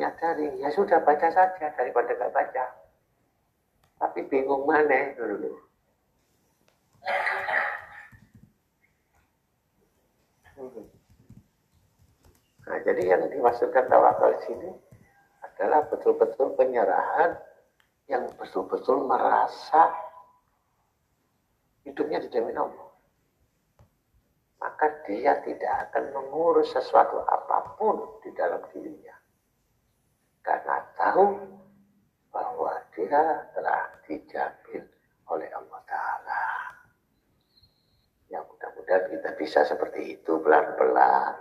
menyadari, ya sudah baca saja daripada nggak baca. Tapi bingung mana dulu. Nah, jadi yang dimaksudkan tawakal sini adalah betul-betul penyerahan yang betul-betul merasa hidupnya dijamin Allah. Maka dia tidak akan mengurus sesuatu apa pun di dalam dirinya. Karena tahu bahwa dia telah dijamin oleh Allah Ta'ala. Ya mudah-mudahan kita bisa seperti itu pelan-pelan.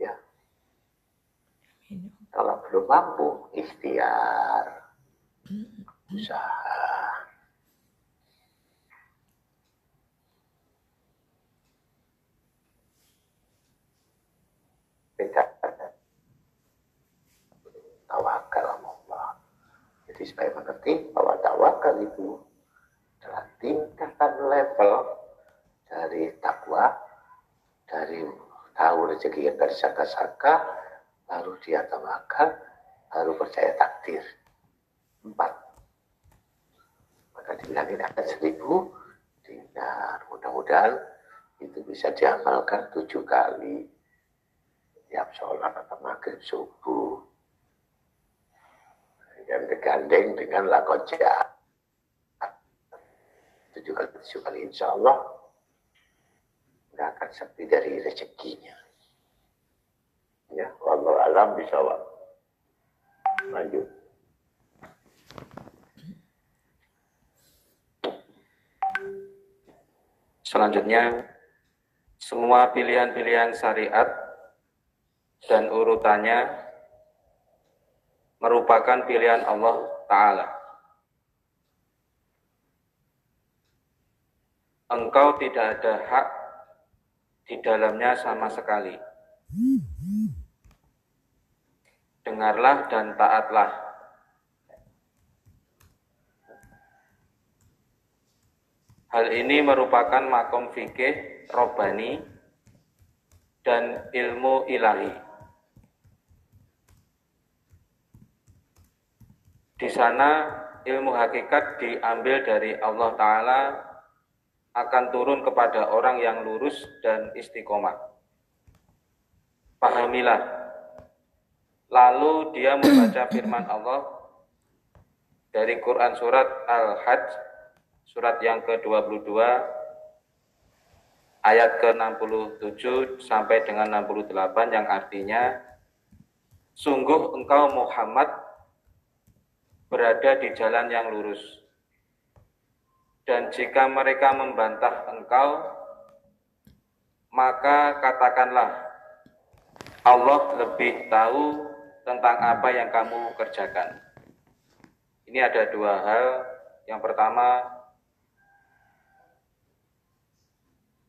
Ya. Kalau belum mampu, ikhtiar usaha. Beda tawakal Allah. Jadi supaya mengerti bahwa tawakal itu adalah tingkatan level dari takwa, dari tahu rezeki yang dari saka-saka, baru dia tawakal, baru percaya takdir empat. Maka dibilangin ada seribu dinar. Mudah-mudahan itu bisa diamalkan tujuh kali. Tiap sholat atau maghrib subuh. Yang digandeng dengan lakoja. Tujuh kali, tujuh kali insya Allah. Nggak akan sepi dari rezekinya. Ya, Allah alam bisa Lanjut. Selanjutnya, semua pilihan-pilihan syariat dan urutannya merupakan pilihan Allah Ta'ala. Engkau tidak ada hak di dalamnya sama sekali. Dengarlah dan taatlah Hal ini merupakan makom fikih robani dan ilmu ilahi. Di sana ilmu hakikat diambil dari Allah Ta'ala akan turun kepada orang yang lurus dan istiqomah. Pahamilah. Lalu dia membaca firman Allah dari Quran Surat Al-Hajj surat yang ke-22 ayat ke-67 sampai dengan 68 yang artinya sungguh engkau Muhammad berada di jalan yang lurus dan jika mereka membantah engkau maka katakanlah Allah lebih tahu tentang apa yang kamu kerjakan. Ini ada dua hal. Yang pertama,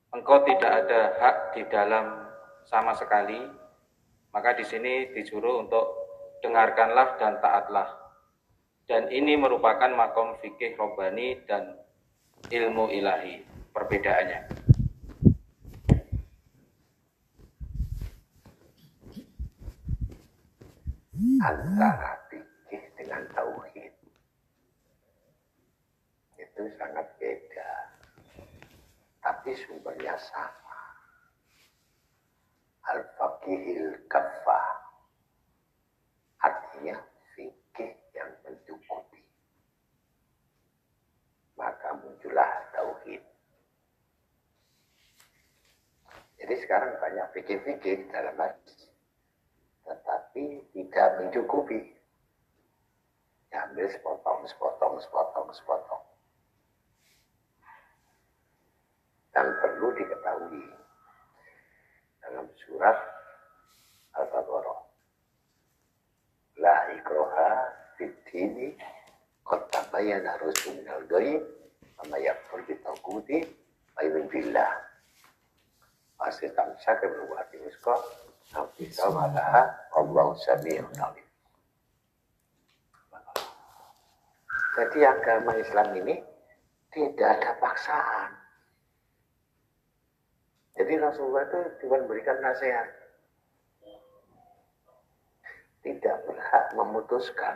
engkau tidak ada hak di dalam sama sekali, maka di sini disuruh untuk dengarkanlah dan taatlah. Dan ini merupakan makom fikih robbani dan ilmu ilahi, perbedaannya. Antara fikih dengan tauhid itu sangat beda tapi sumbernya sama. Al-Faqihil Kafah. Artinya fikih yang mencukupi. Maka muncullah tauhid. Jadi sekarang banyak fikih-fikih dalam hadis. Tetapi tidak mencukupi. Diambil sepotong, sepotong, sepotong, sepotong. yang perlu diketahui dalam surat Al-Baqarah. La ikroha fitini kota bayana rusul minal goyim sama yakfur bitakuti. Masih tamsa keberwati usko Nampisa walaha Allah sami'un alim. Jadi agama Islam ini tidak ada paksaan. Jadi Rasulullah itu cuma memberikan nasihat. tidak berhak memutuskan.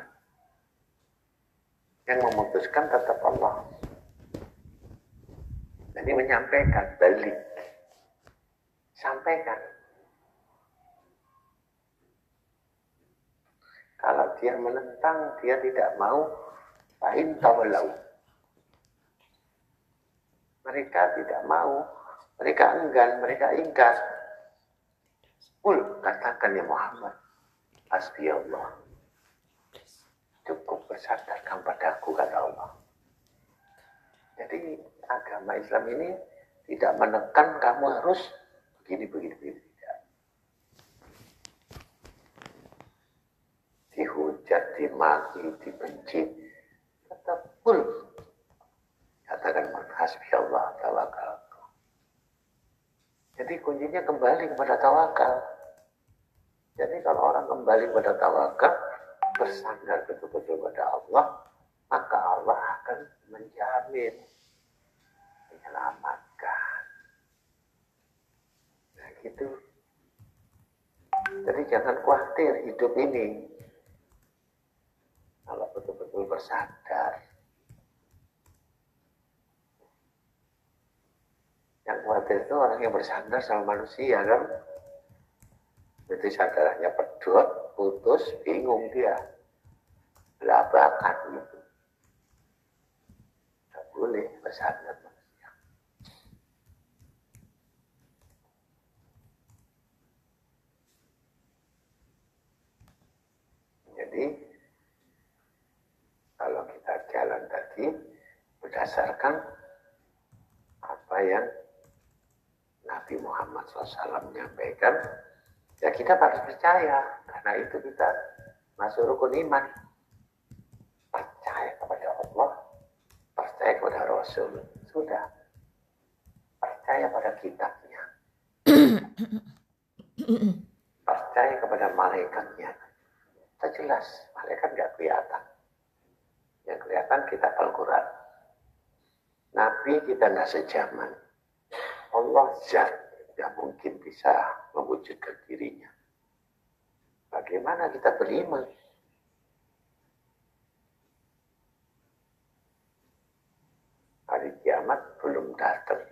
Yang memutuskan tetap Allah. Jadi menyampaikan, balik. Sampaikan. Kalau dia menentang, dia tidak mau, lain tawalau. Mereka tidak mau, mereka enggan, mereka ingkar. Kul, katakan ya Muhammad, Hasbi Allah. Cukup bersadarkan padaku, kata Allah. Jadi agama Islam ini tidak menekan kamu harus begini, begini, begini. Tidak. Dihujat, dimaki, dibenci. Tetap pul. Katakan hasbi Allah tawakal. Jadi kuncinya kembali kepada tawakal. Jadi kalau orang kembali kepada tawakal, bersandar betul-betul pada Allah, maka Allah akan menjamin menyelamatkan. Gitu. Jadi jangan khawatir hidup ini. Kalau betul-betul bersadar. Yang khawatir itu orang yang bersandar sama manusia kan. Jadi sadarannya pedot, putus, bingung dia. Belabakan gitu. Tidak boleh bersandar. Jadi kalau kita jalan tadi berdasarkan apa yang Nabi Muhammad SAW menyampaikan, ya kita harus percaya karena itu kita masuk rukun iman. Percaya kepada Allah, percaya kepada Rasul, sudah. Percaya pada kitabnya. percaya kepada malaikatnya kita jelas, malaikat nggak kelihatan. Yang kelihatan kita Al-Quran. Nabi kita nggak sejaman. Allah zat tidak mungkin bisa mewujudkan dirinya. Bagaimana kita beriman? Hari kiamat belum datang.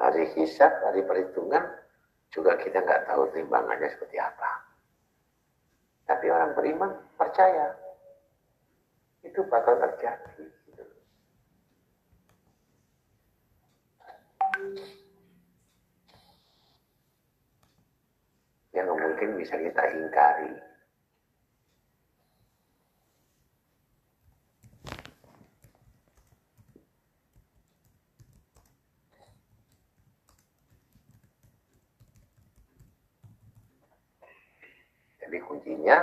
Hari hisab, hari perhitungan juga kita nggak tahu timbangannya seperti apa. Tapi orang beriman percaya itu bakal terjadi. Yang mungkin bisa kita ingkari. Jadi kuncinya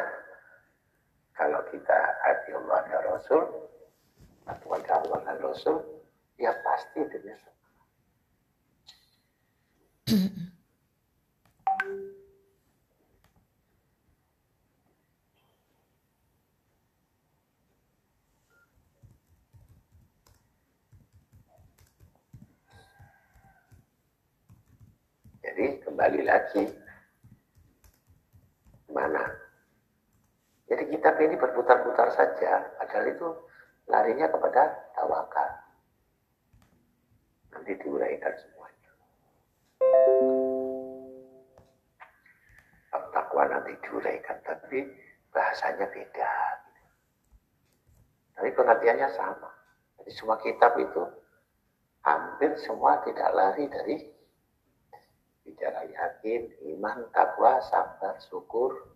kalau kita hati Allah dan Rasul, kepada Allah dan Rasul, ya pasti itu Jadi kembali lagi mana. Jadi kitab ini berputar-putar saja, padahal itu larinya kepada tawakal. Nanti diuraikan semuanya. Diuraikan, tapi bahasanya beda. Tapi pengertiannya sama. Jadi semua kitab itu hampir semua tidak lari dari bicara yakin, iman, takwa, sabar, syukur,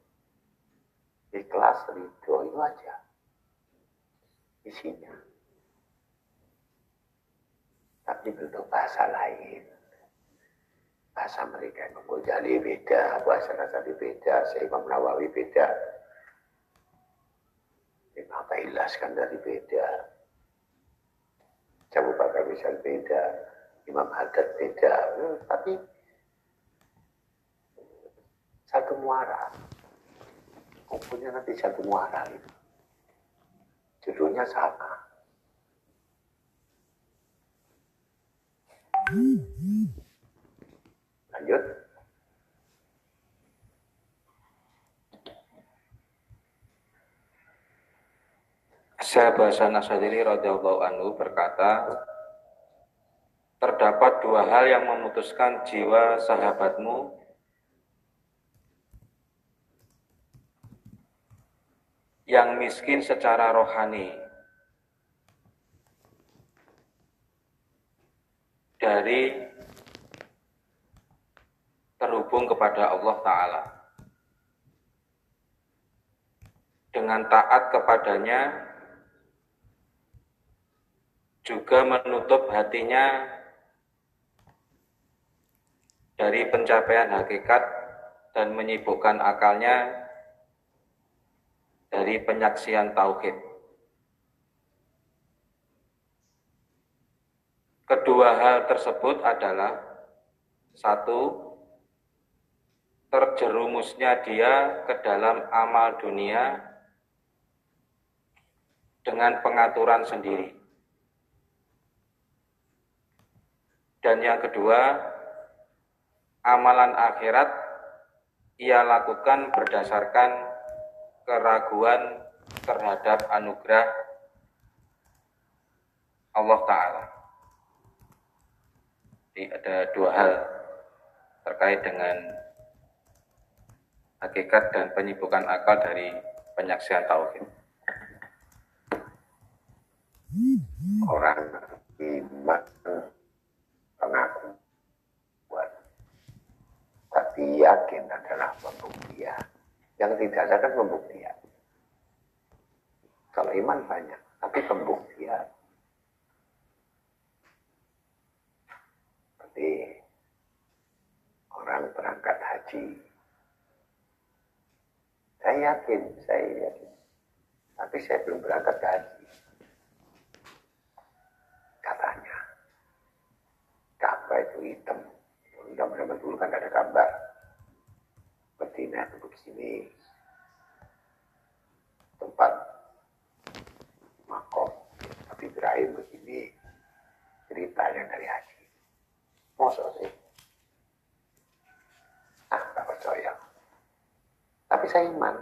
ikhlas, ridho, itu aja isinya. Tapi bentuk bahasa lain. Bahasa mereka yang Ghazali beda, bahasa Nasadi beda, Imam Nawawi beda. Imam Tailas kan dari beda. Jabu Bakar Misal beda, Imam Haddad beda. Hmm, tapi satu muara. Kumpulnya nanti satu muara itu. Judulnya sama. Lanjut. Sahabat Sadiri radhiyallahu Anu berkata, terdapat dua hal yang memutuskan jiwa sahabatmu yang miskin secara rohani dari kepada Allah Ta'ala. Dengan taat kepadanya, juga menutup hatinya dari pencapaian hakikat dan menyibukkan akalnya dari penyaksian tauhid. Kedua hal tersebut adalah satu, terjerumusnya dia ke dalam amal dunia dengan pengaturan sendiri. Dan yang kedua, amalan akhirat ia lakukan berdasarkan keraguan terhadap anugerah Allah Ta'ala. Jadi ada dua hal terkait dengan hakikat dan penyibukan akal dari penyaksian tauhid. Orang iman pengakuan. Tapi yakin adalah pembuktian. Yang tidak ada kan pembuktian. Kalau iman banyak, tapi pembuktian. Seperti orang berangkat haji. Saya yakin, saya yakin. Tapi saya belum berangkat ke haji. Katanya. Ka'bah itu hitam. Zaman dulu kan ada gambar. Betina itu begini. Tempat makom. Tapi Ibrahim begini. Ceritanya dari haji. Masa sih? Ah, tak percaya. Tapi saya iman.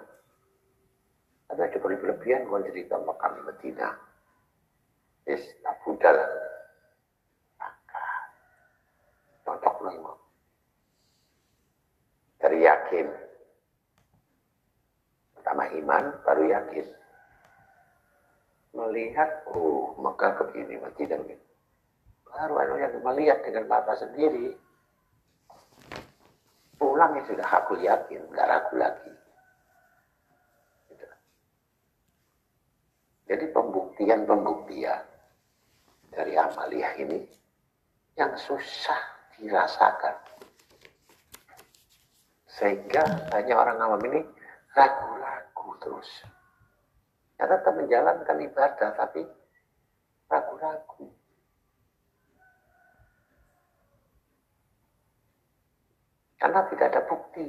Tapi ada berlebihan kalau cerita makam Medina. Yes, tak budal cocok loh imam. Dari yakin. Pertama iman, baru yakin. Melihat, oh Mekah begini, Madinah begini. Baru anu yang melihat dengan mata sendiri. Pulang ya sudah aku yakin, nggak ragu lagi. Gitu. Jadi pembuktian-pembuktian dari amaliyah ini yang susah dirasakan. Sehingga banyak orang awam ini ragu-ragu terus. Ya tetap menjalankan ibadah, tapi ragu-ragu. Karena tidak ada bukti.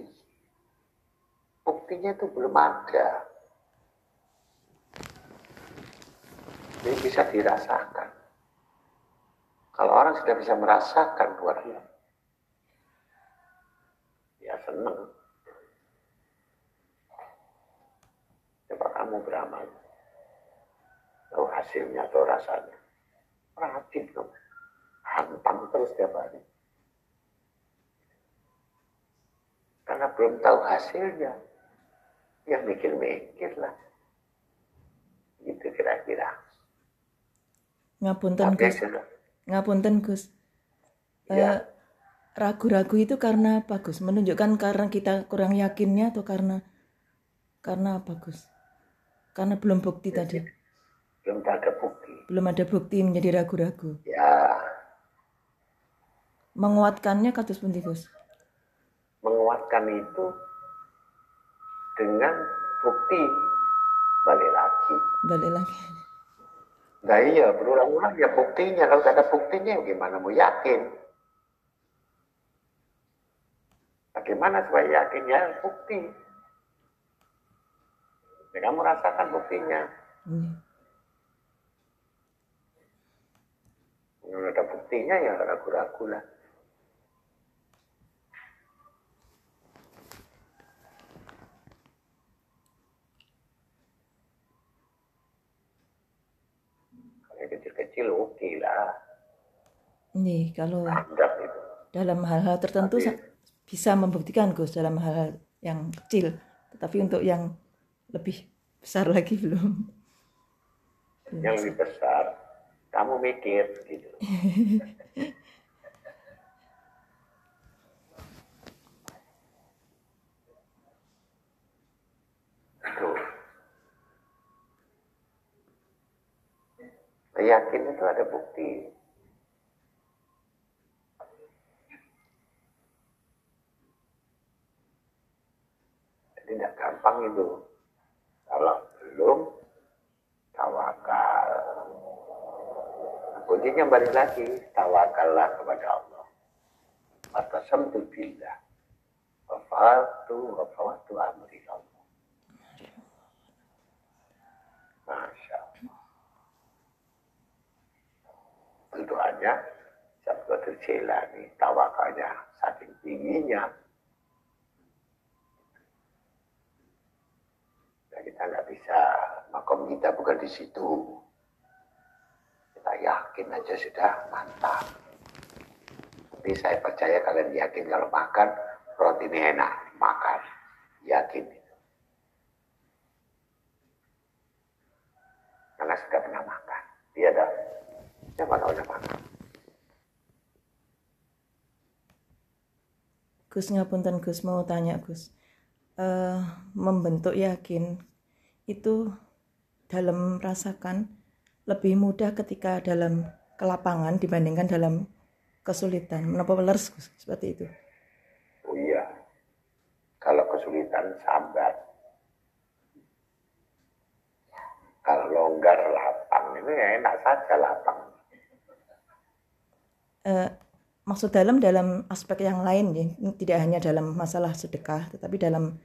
Buktinya itu belum ada. Jadi bisa dirasakan. Kalau orang sudah bisa merasakan luar ya senang. Coba kamu beramal. Tahu hasilnya atau rasanya. Rajin kamu. Hantam terus tiap hari. Karena belum tahu hasilnya. Ya mikir-mikir lah. Gitu kira-kira. Ngapunten Gus. Ngapunten Gus. Ya. Eh, ragu-ragu itu karena apa Gus? Menunjukkan karena kita kurang yakinnya atau karena karena apa Gus? Karena belum bukti tadi. Belum ada bukti. Belum ada bukti menjadi ragu-ragu. Ya, Menguatkannya kados pundi Gus? menguatkan itu dengan bukti balik lagi. Balik lagi. Nah iya, berulang-ulang ya buktinya. Kalau tidak ada buktinya ya gimana mau yakin? Bagaimana supaya yakin ya bukti? Ya, kamu rasakan buktinya. Ini. Kalau ada buktinya ya ragu-ragu lah. Lah. Nih, kalau dalam hal-hal tertentu Tapi- sa- bisa membuktikan Gus dalam hal-hal yang kecil, tetapi untuk yang lebih besar lagi belum. Yang lebih besar, kamu mikir gitu. Tuh. Yakin itu ada bukti. Jadi tidak gampang itu. Kalau belum, tawakal. Kuncinya balik lagi, tawakallah kepada Allah. Atasamtu billah. Wafatu wafatu amri Allah. Masya Allah. Berdoanya, Sabtu Jailani, tawakalnya saking tingginya. Nah, kita nggak bisa, makom kita bukan di situ. Kita yakin aja sudah mantap. Tapi saya percaya kalian yakin kalau makan roti ini enak, makan. Yakin. Karena sudah pernah makan. Dia ada, siapa tahu udah makan. Gus ngapunten Gus mau tanya Gus. Eh, membentuk yakin itu dalam rasakan lebih mudah ketika dalam kelapangan dibandingkan dalam kesulitan. Menapa leres Gus seperti itu? Oh iya, kalau kesulitan sabar. Kalau longgar lapang, ini enak saja lapang. Eh, maksud dalam dalam aspek yang lain ya, tidak hanya dalam masalah sedekah, tetapi dalam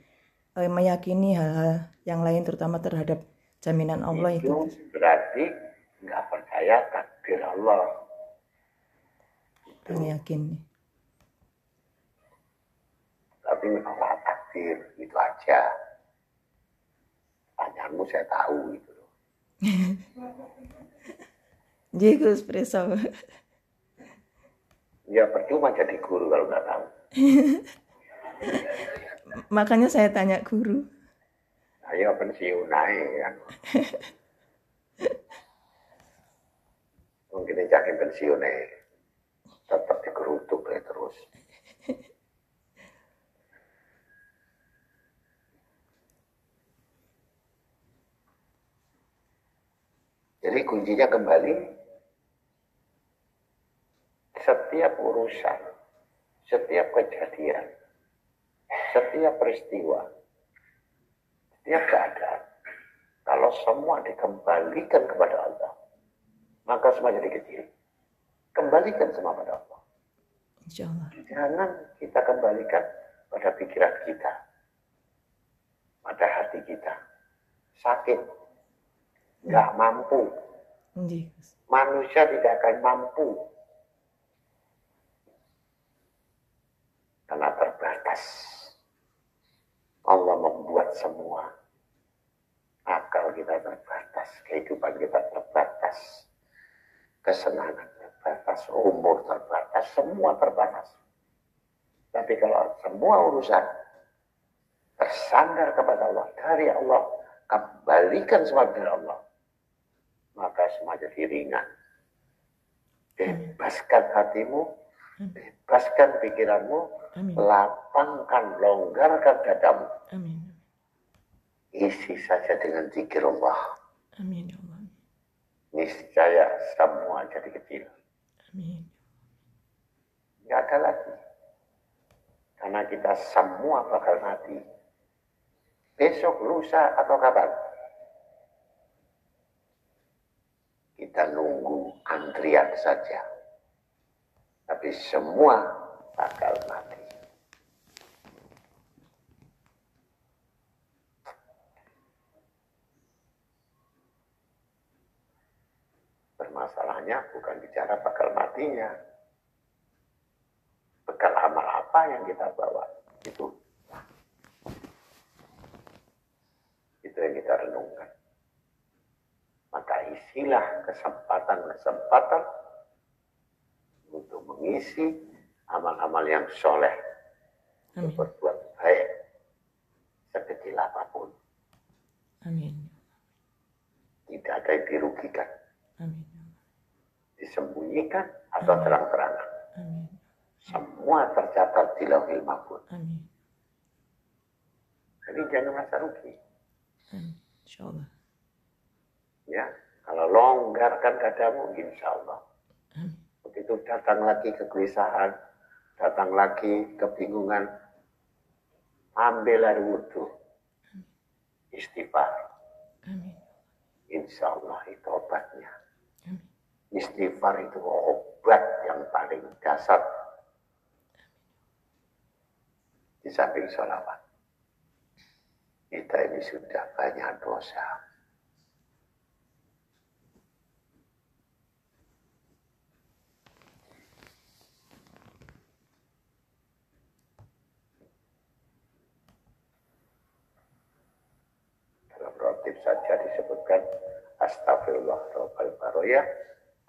eh, meyakini hal-hal yang lain terutama terhadap jaminan Allah itu. itu berarti nggak percaya takdir Allah. Yang yakin. Tapi menolak takdir itu aja. Tanyaanmu saya tahu itu loh. Jadi Gus Preso. Ya percuma jadi guru kalau nggak tahu. Makanya saya tanya guru. Ayo pensiun naik kan. Mungkin jangan pensiun naik. Tetap dikerutuk ya terus. Jadi kuncinya kembali setiap urusan, setiap kejadian, setiap peristiwa, setiap keadaan, kalau semua dikembalikan kepada Allah, maka semua jadi kecil. Kembalikan semua pada Allah. Insya Allah. Jangan kita kembalikan pada pikiran kita, pada hati kita. Sakit, nggak mampu, Nggih, Gus. manusia tidak akan mampu karena terbatas. Allah membuat semua akal kita terbatas, kehidupan kita terbatas, kesenangan terbatas, umur terbatas, semua terbatas. Tapi kalau semua urusan bersandar kepada Allah, dari Allah, kembalikan semua dari Allah, maka semua jadi ringan. Bebaskan hatimu, bebaskan pikiranmu, Amin. lapangkan, longgarkan dadamu. Amin. Isi saja dengan zikir Allah. Amin ya Allah. Niscaya semua jadi kecil. Amin. Nggak ada lagi. Karena kita semua bakal mati. Besok, lusa, atau kapan? Kita nunggu antrian saja. Tapi semua bakal mati. Bermasalahnya bukan bicara bakal matinya. Bekal amal apa yang kita bawa. Itu. Itu yang kita renungkan. Maka isilah kesempatan-kesempatan untuk mengisi amal-amal yang soleh. Amin. Berbuat baik sekecil apa pun. Amin. Tidak ada yang dirugikan. Amin. Disembunyikan atau terang-terangan. Amin. Semua tercatat di lauhil mahfud. Amin. Jadi jangan merasa rugi. Amin. Insya Allah. Ya, kalau longgarkan kadamu, insya Allah. Amin. Begitu datang lagi kegelisahan, datang lagi kebingungan, ambil air wudhu. Istighfar. Amin. Insya Allah itu obatnya. Amin. Istighfar itu obat yang paling dasar di samping sholawat. Kita ini sudah banyak dosa. Rotib saja disebutkan Astagfirullah Rabbal Baroya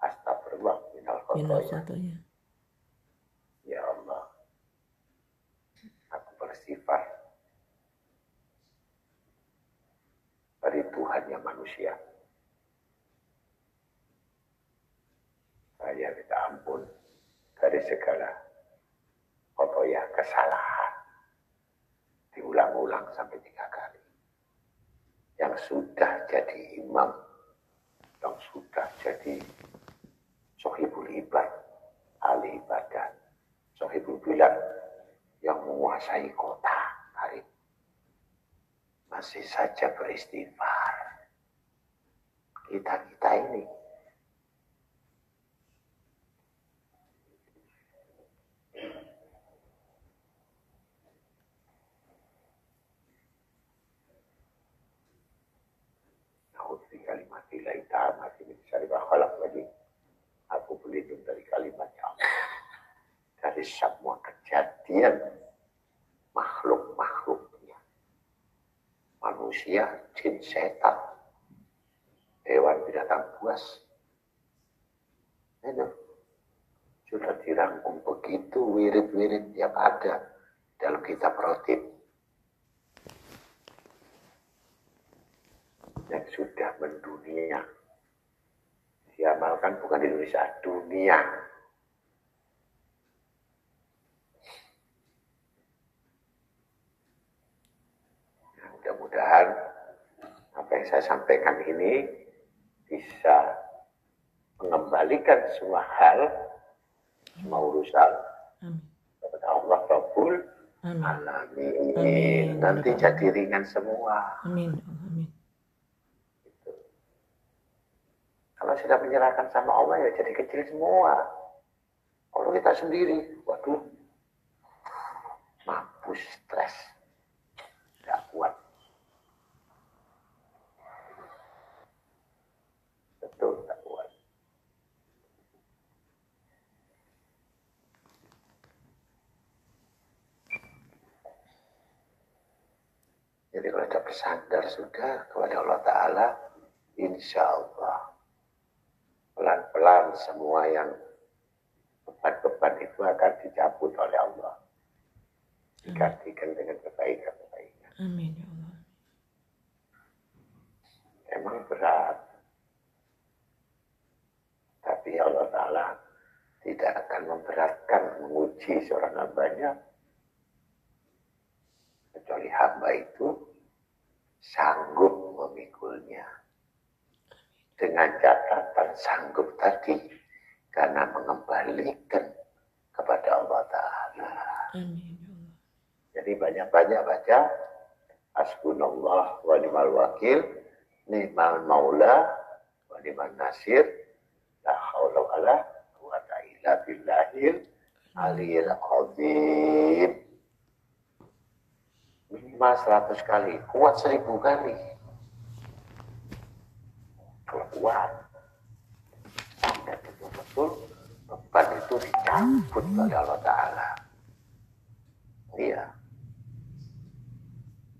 Astagfirullah Minal Khotoya. Tuhannya manusia. Saya minta ampun dari segala ya kesalahan. Diulang-ulang sampai tiga kali. Yang sudah jadi imam, yang sudah jadi sohibul ibad, ahli ibadah, sohibul bilan, yang menguasai kota hari masih saja beristighfar. Kita-kita ini kalimatillahi ta'ala min syarri lagi. Aku berlindung dari kalimat Allah. Dari semua kejadian makhluk-makhluk manusia, jin, setan, hewan binatang buas. Ini sudah dirangkum begitu wirid-wirid yang ada dalam kitab rotib. Yang sudah mendunia. Diamalkan bukan di Indonesia, dunia. mudah-mudahan apa yang saya sampaikan ini bisa mengembalikan semua hal, semua urusan kepada Allah Rabbul Alamin. Nanti jadi ringan semua. Amin. Amin. Gitu. Kalau sudah menyerahkan sama Allah ya jadi kecil semua. Kalau kita sendiri, waduh, mampus stres, tidak kuat. Jadi kalau kita bersandar sudah kepada Allah Ta'ala, insya Allah pelan-pelan semua yang beban-beban itu akan dicabut oleh Allah. Digantikan dengan kebaikan-kebaikan. Amin ya Allah. Emang berat. Tapi Allah Ta'ala tidak akan memberatkan menguji seorang hambanya kecuali hamba itu sanggup memikulnya. Dengan catatan sanggup tadi karena mengembalikan kepada Allah Ta'ala. Jadi banyak-banyak baca Asbunallah wa ni'mal wakil, ni'mal maula wa ni'mal nasir, la haula wa la quwata illa billahil aliyil azim minimal 100 kali, kuat 1000 kali kuat sampai betul-betul beban itu dicabut oleh Allah Ta'ala. Iya.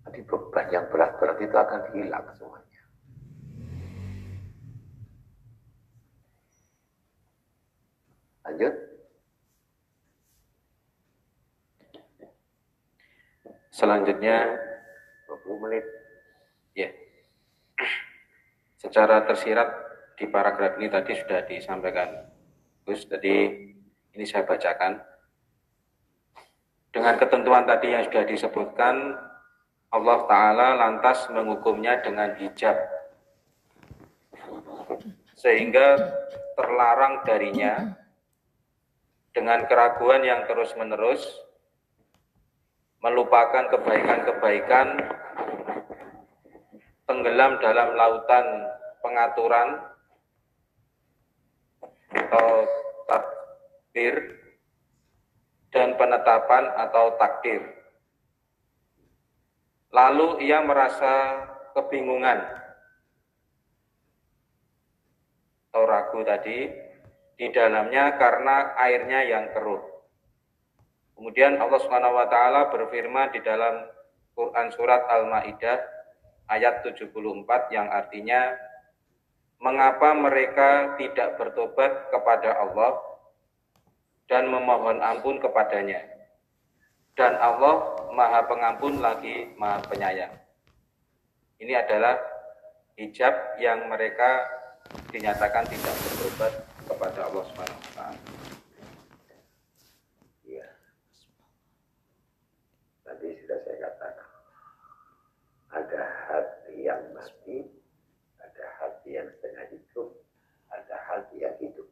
Jadi beban yang berat-berat itu akan hilang semuanya. Lanjut. Selanjutnya 20 menit. Ya. yeah. Secara tersirat di paragraf ini tadi sudah disampaikan Gus, tadi ini saya bacakan. Dengan ketentuan tadi yang sudah disebutkan, Allah Ta'ala lantas menghukumnya dengan hijab. Sehingga terlarang darinya dengan keraguan yang terus-menerus melupakan kebaikan-kebaikan tenggelam dalam lautan pengaturan atau takdir dan penetapan atau takdir. Lalu ia merasa kebingungan atau ragu tadi di dalamnya karena airnya yang keruh. Kemudian Allah Subhanahu wa taala berfirman di dalam Quran surat Al-Maidah ayat 74 yang artinya mengapa mereka tidak bertobat kepada Allah dan memohon ampun kepadanya. Dan Allah Maha Pengampun lagi Maha Penyayang. Ini adalah hijab yang mereka dinyatakan tidak bertobat kepada Allah Subhanahu wa taala. Iya. Tadi sudah saya katakan. Ada hati yang mati, ada hati yang setengah hidup, ada hati yang hidup.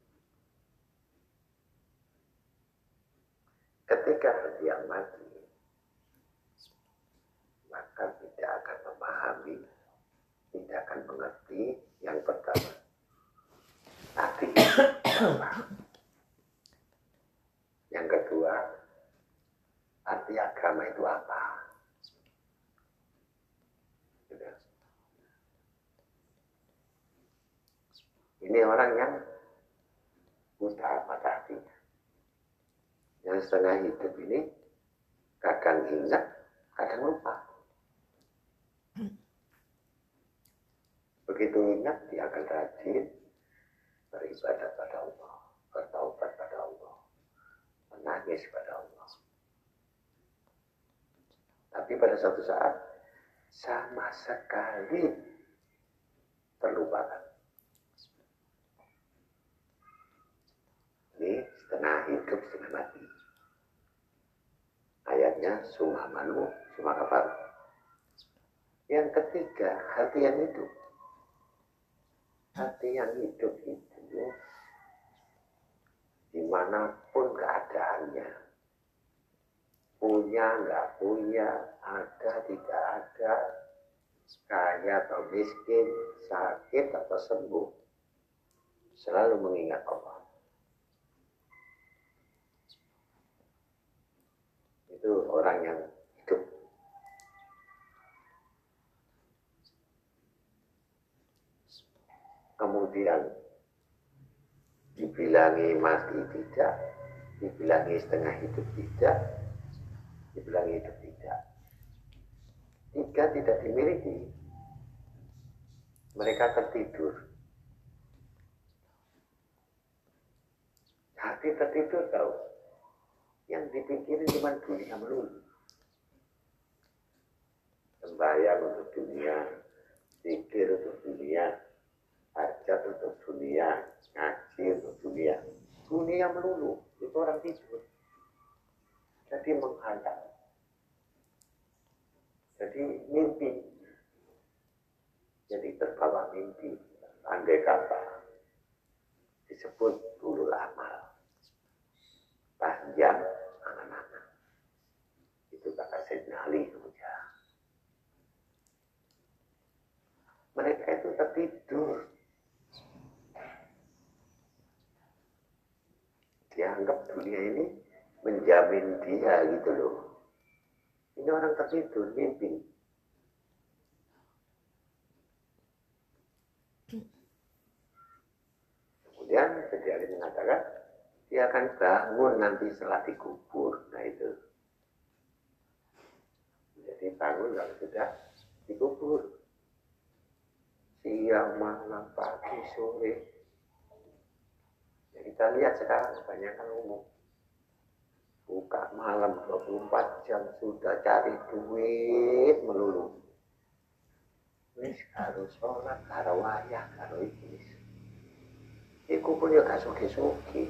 Ketika yang mati, maka tidak akan memahami, tidak akan mengerti yang pertama. Hati? Yang kedua, arti agama itu apa? Ini orang yang buta mata hatinya. Yang setengah hidup ini kadang ingat, kadang lupa. Begitu ingat, dia akan rajin beribadah pada Allah, bertaubat pada Allah, menangis pada Allah. Tapi pada suatu saat, sama sekali terlupakan. Ini setengah hidup, setengah mati. Ayatnya summa manu, summa kafar. Yang ketiga, hati yang hidup. Hati yang hidup itu di mana pun keadaannya, punya nggak punya, ada tidak ada, kaya atau miskin, sakit atau sembuh, selalu mengingat Allah. Itu orang yang hidup. Kemudian dibilangi mati tidak, dibilangi setengah hidup tidak, dibilangi hidup tidak. Tiga tidak dimiliki. Mereka tertidur. Hati tertidur tahu. Yang dipikirin cuma dunia melulu. Sembahyang untuk dunia, pikir untuk dunia, hajat untuk dunia, ngaji untuk dunia. Dunia melulu, itu orang tidur. Jadi menghadap. Jadi mimpi. Jadi terbawa mimpi. Andai kata disebut dulu amal. Panjang anak-anak. Itu saja. Mereka itu tertidur. Dianggap dunia ini menjamin dia gitu loh. Ini orang tertidur, mimpi. Kemudian Sayyidina mengatakan, dia akan bangun nanti setelah dikubur. Nah itu. Jadi bangun kalau sudah dikubur. Siang, malam, pagi, sore. Ya, kita lihat sekarang kebanyakan umum. buka malam 24 jam sudah cari duit melulu wis karo sholat karo wayah karo iblis iku pun ya gak suki-suki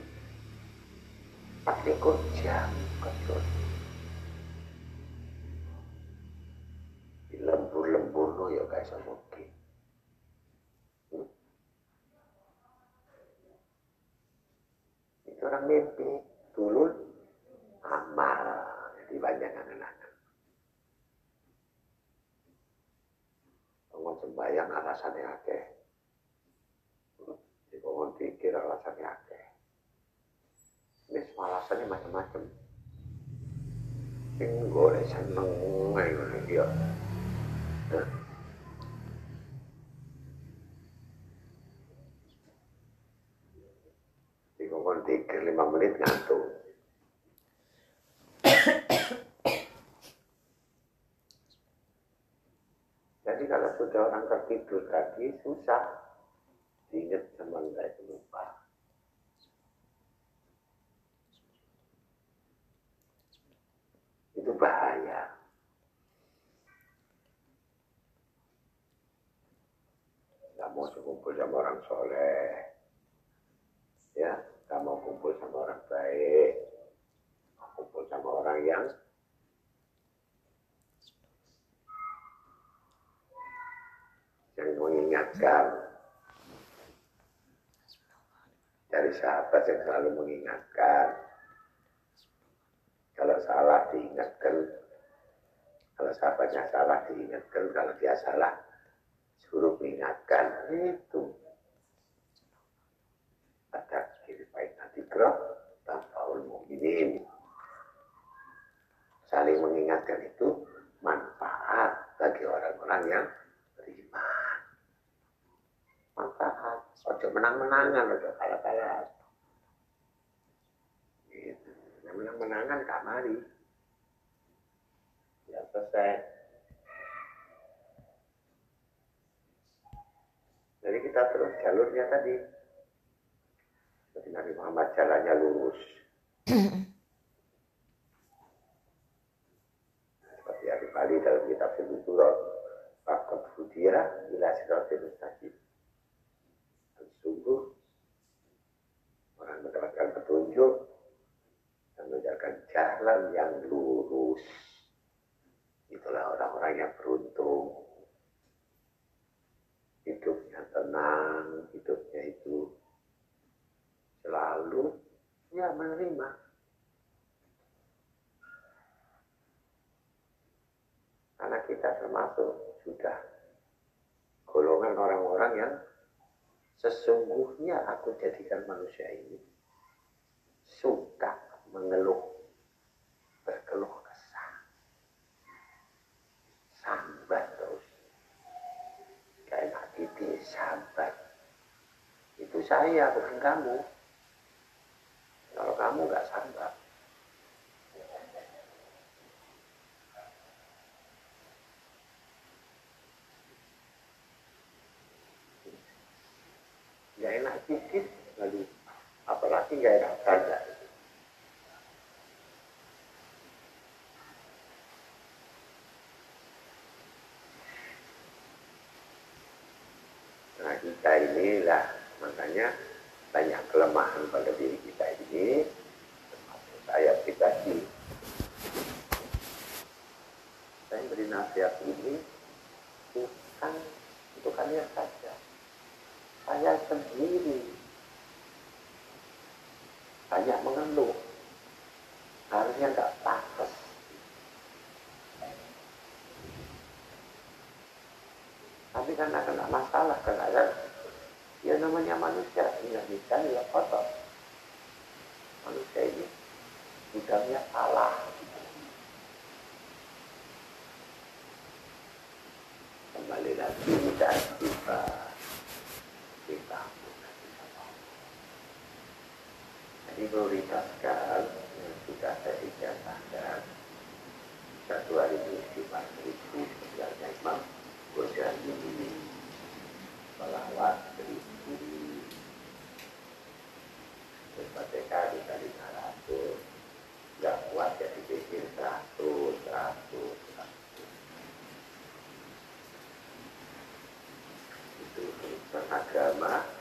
Patlikur jam kecil no ya gak iso mugi itu orang mimpi. Dulu amal. Jadi banyak anak-anak. Bangun sembahyang alasannya akeh. Di bangun pikir alasannya akeh. Ini alasannya macam-macam. Sing golek seneng ngono ya. Di bangun pikir lima menit ngantuk Jadi kalau sudah orang tertidur tadi susah diingat sama enggak itu lupa. Itu bahaya. Nggak mau kumpul sama orang soleh. Ya, nggak mau kumpul sama orang baik. Mau kumpul sama orang yang mengingatkan. Dari sahabat yang selalu mengingatkan. Kalau salah diingatkan kalau sahabatnya salah diingatkan kalau dia salah suruh mengingatkan. Itu. Ada kiri baik nanti gerak tanpa mukminin saling mengingatkan itu manfaat bagi orang-orang yang beriman. Manfaat. Ojo menang-menangan ojo kalah-kalah. Gitu. menang-menangan kamari ya selesai. Jadi kita terus jalurnya tadi. Seperti Nabi Muhammad jalannya lurus Bali dalam kitab Sibuturot Fakot bila siratil mustaqim sungguh orang mendapatkan petunjuk dan menjalankan jalan yang lurus. Itulah orang-orang yang beruntung. Hidupnya tenang, hidupnya itu selalu ya menerima. Karena kita termasuk sudah golongan orang-orang yang Sesungguhnya aku jadikan manusia ini suka mengeluh, berkeluh kesah, sambat terus. Kayak hati sambat. Itu saya, bukan kamu. Kalau kamu nggak sambat, nggak enak sedikit lalu apalagi nggak enak saja nah kita inilah. Makanya banyak kelemahan pada diri kita ini saya pribadi. Saya beri nasihat ini bukan untuk kalian saja. Saya sendiri. Banyak mengeluh harusnya nggak pantas tapi karena kena masalah kena ya namanya manusia nggak bisa ya kotor manusia ini gudangnya salah. Kembali lagi dan tiba. Kita jadi prioritaskan amar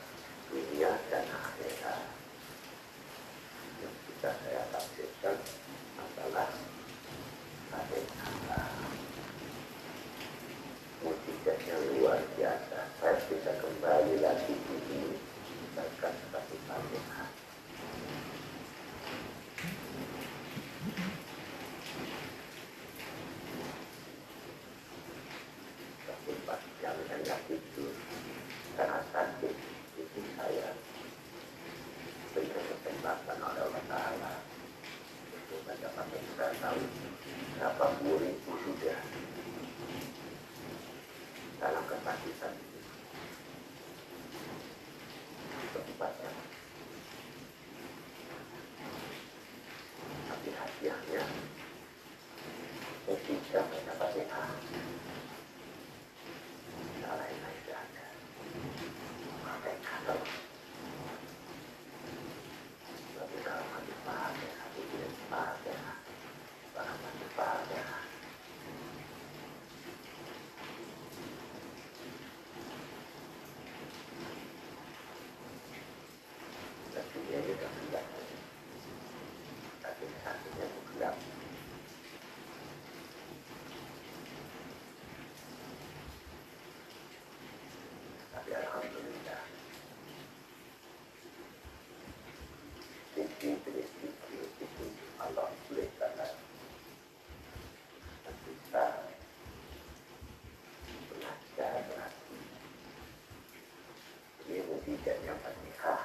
tidak dapat nikah.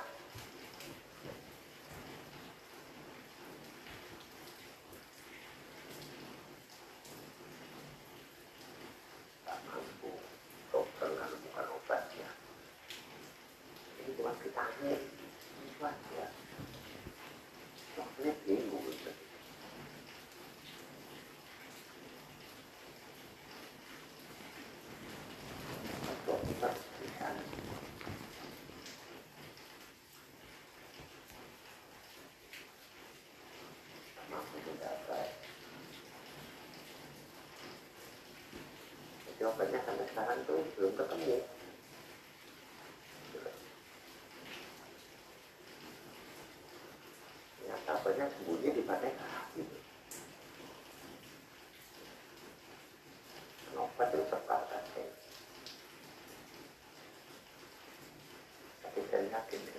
Tak mampu, dokter kan bukan obatnya. Ini cuma vitamin, obatnya. Dokter ini ya. Ya. mampu mendapat jawabannya sampai sekarang tuh belum ketemu. Ya kabarnya sembunyi di pantai gitu kenapa tuh terpaksa tapi saya yakin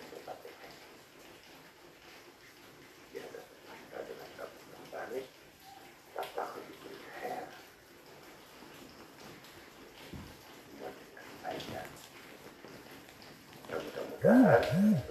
that.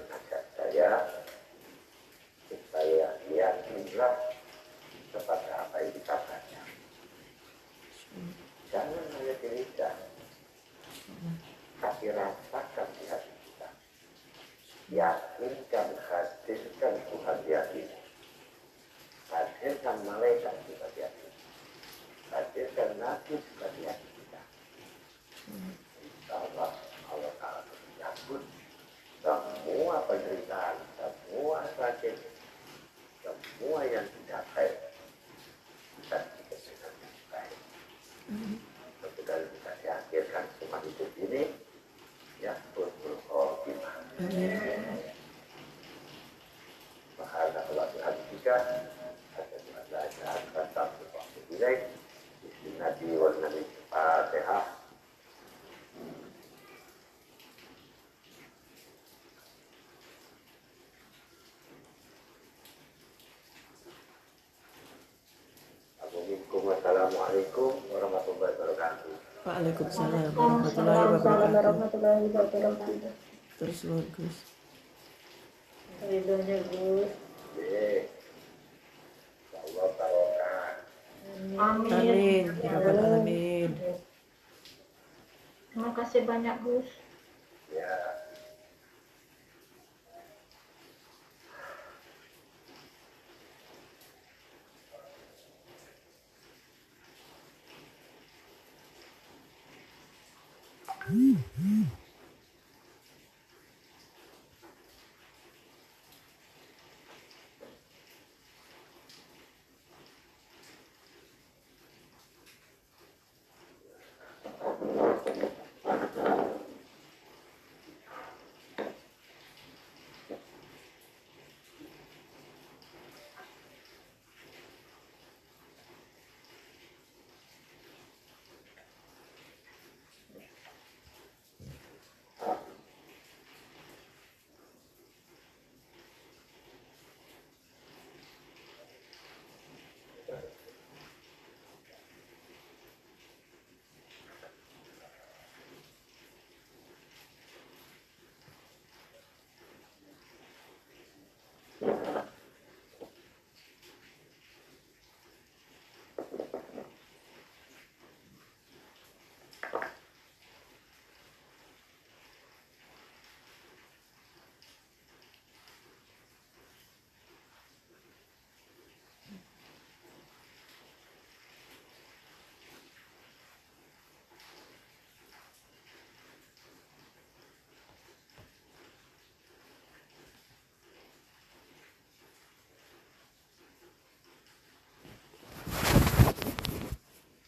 Waalaikumsalam warahmatullahi wabarakatuh. Terus bagus. Ridhonya Gus. Amin. Amin. Ya Terima kasih banyak Gus.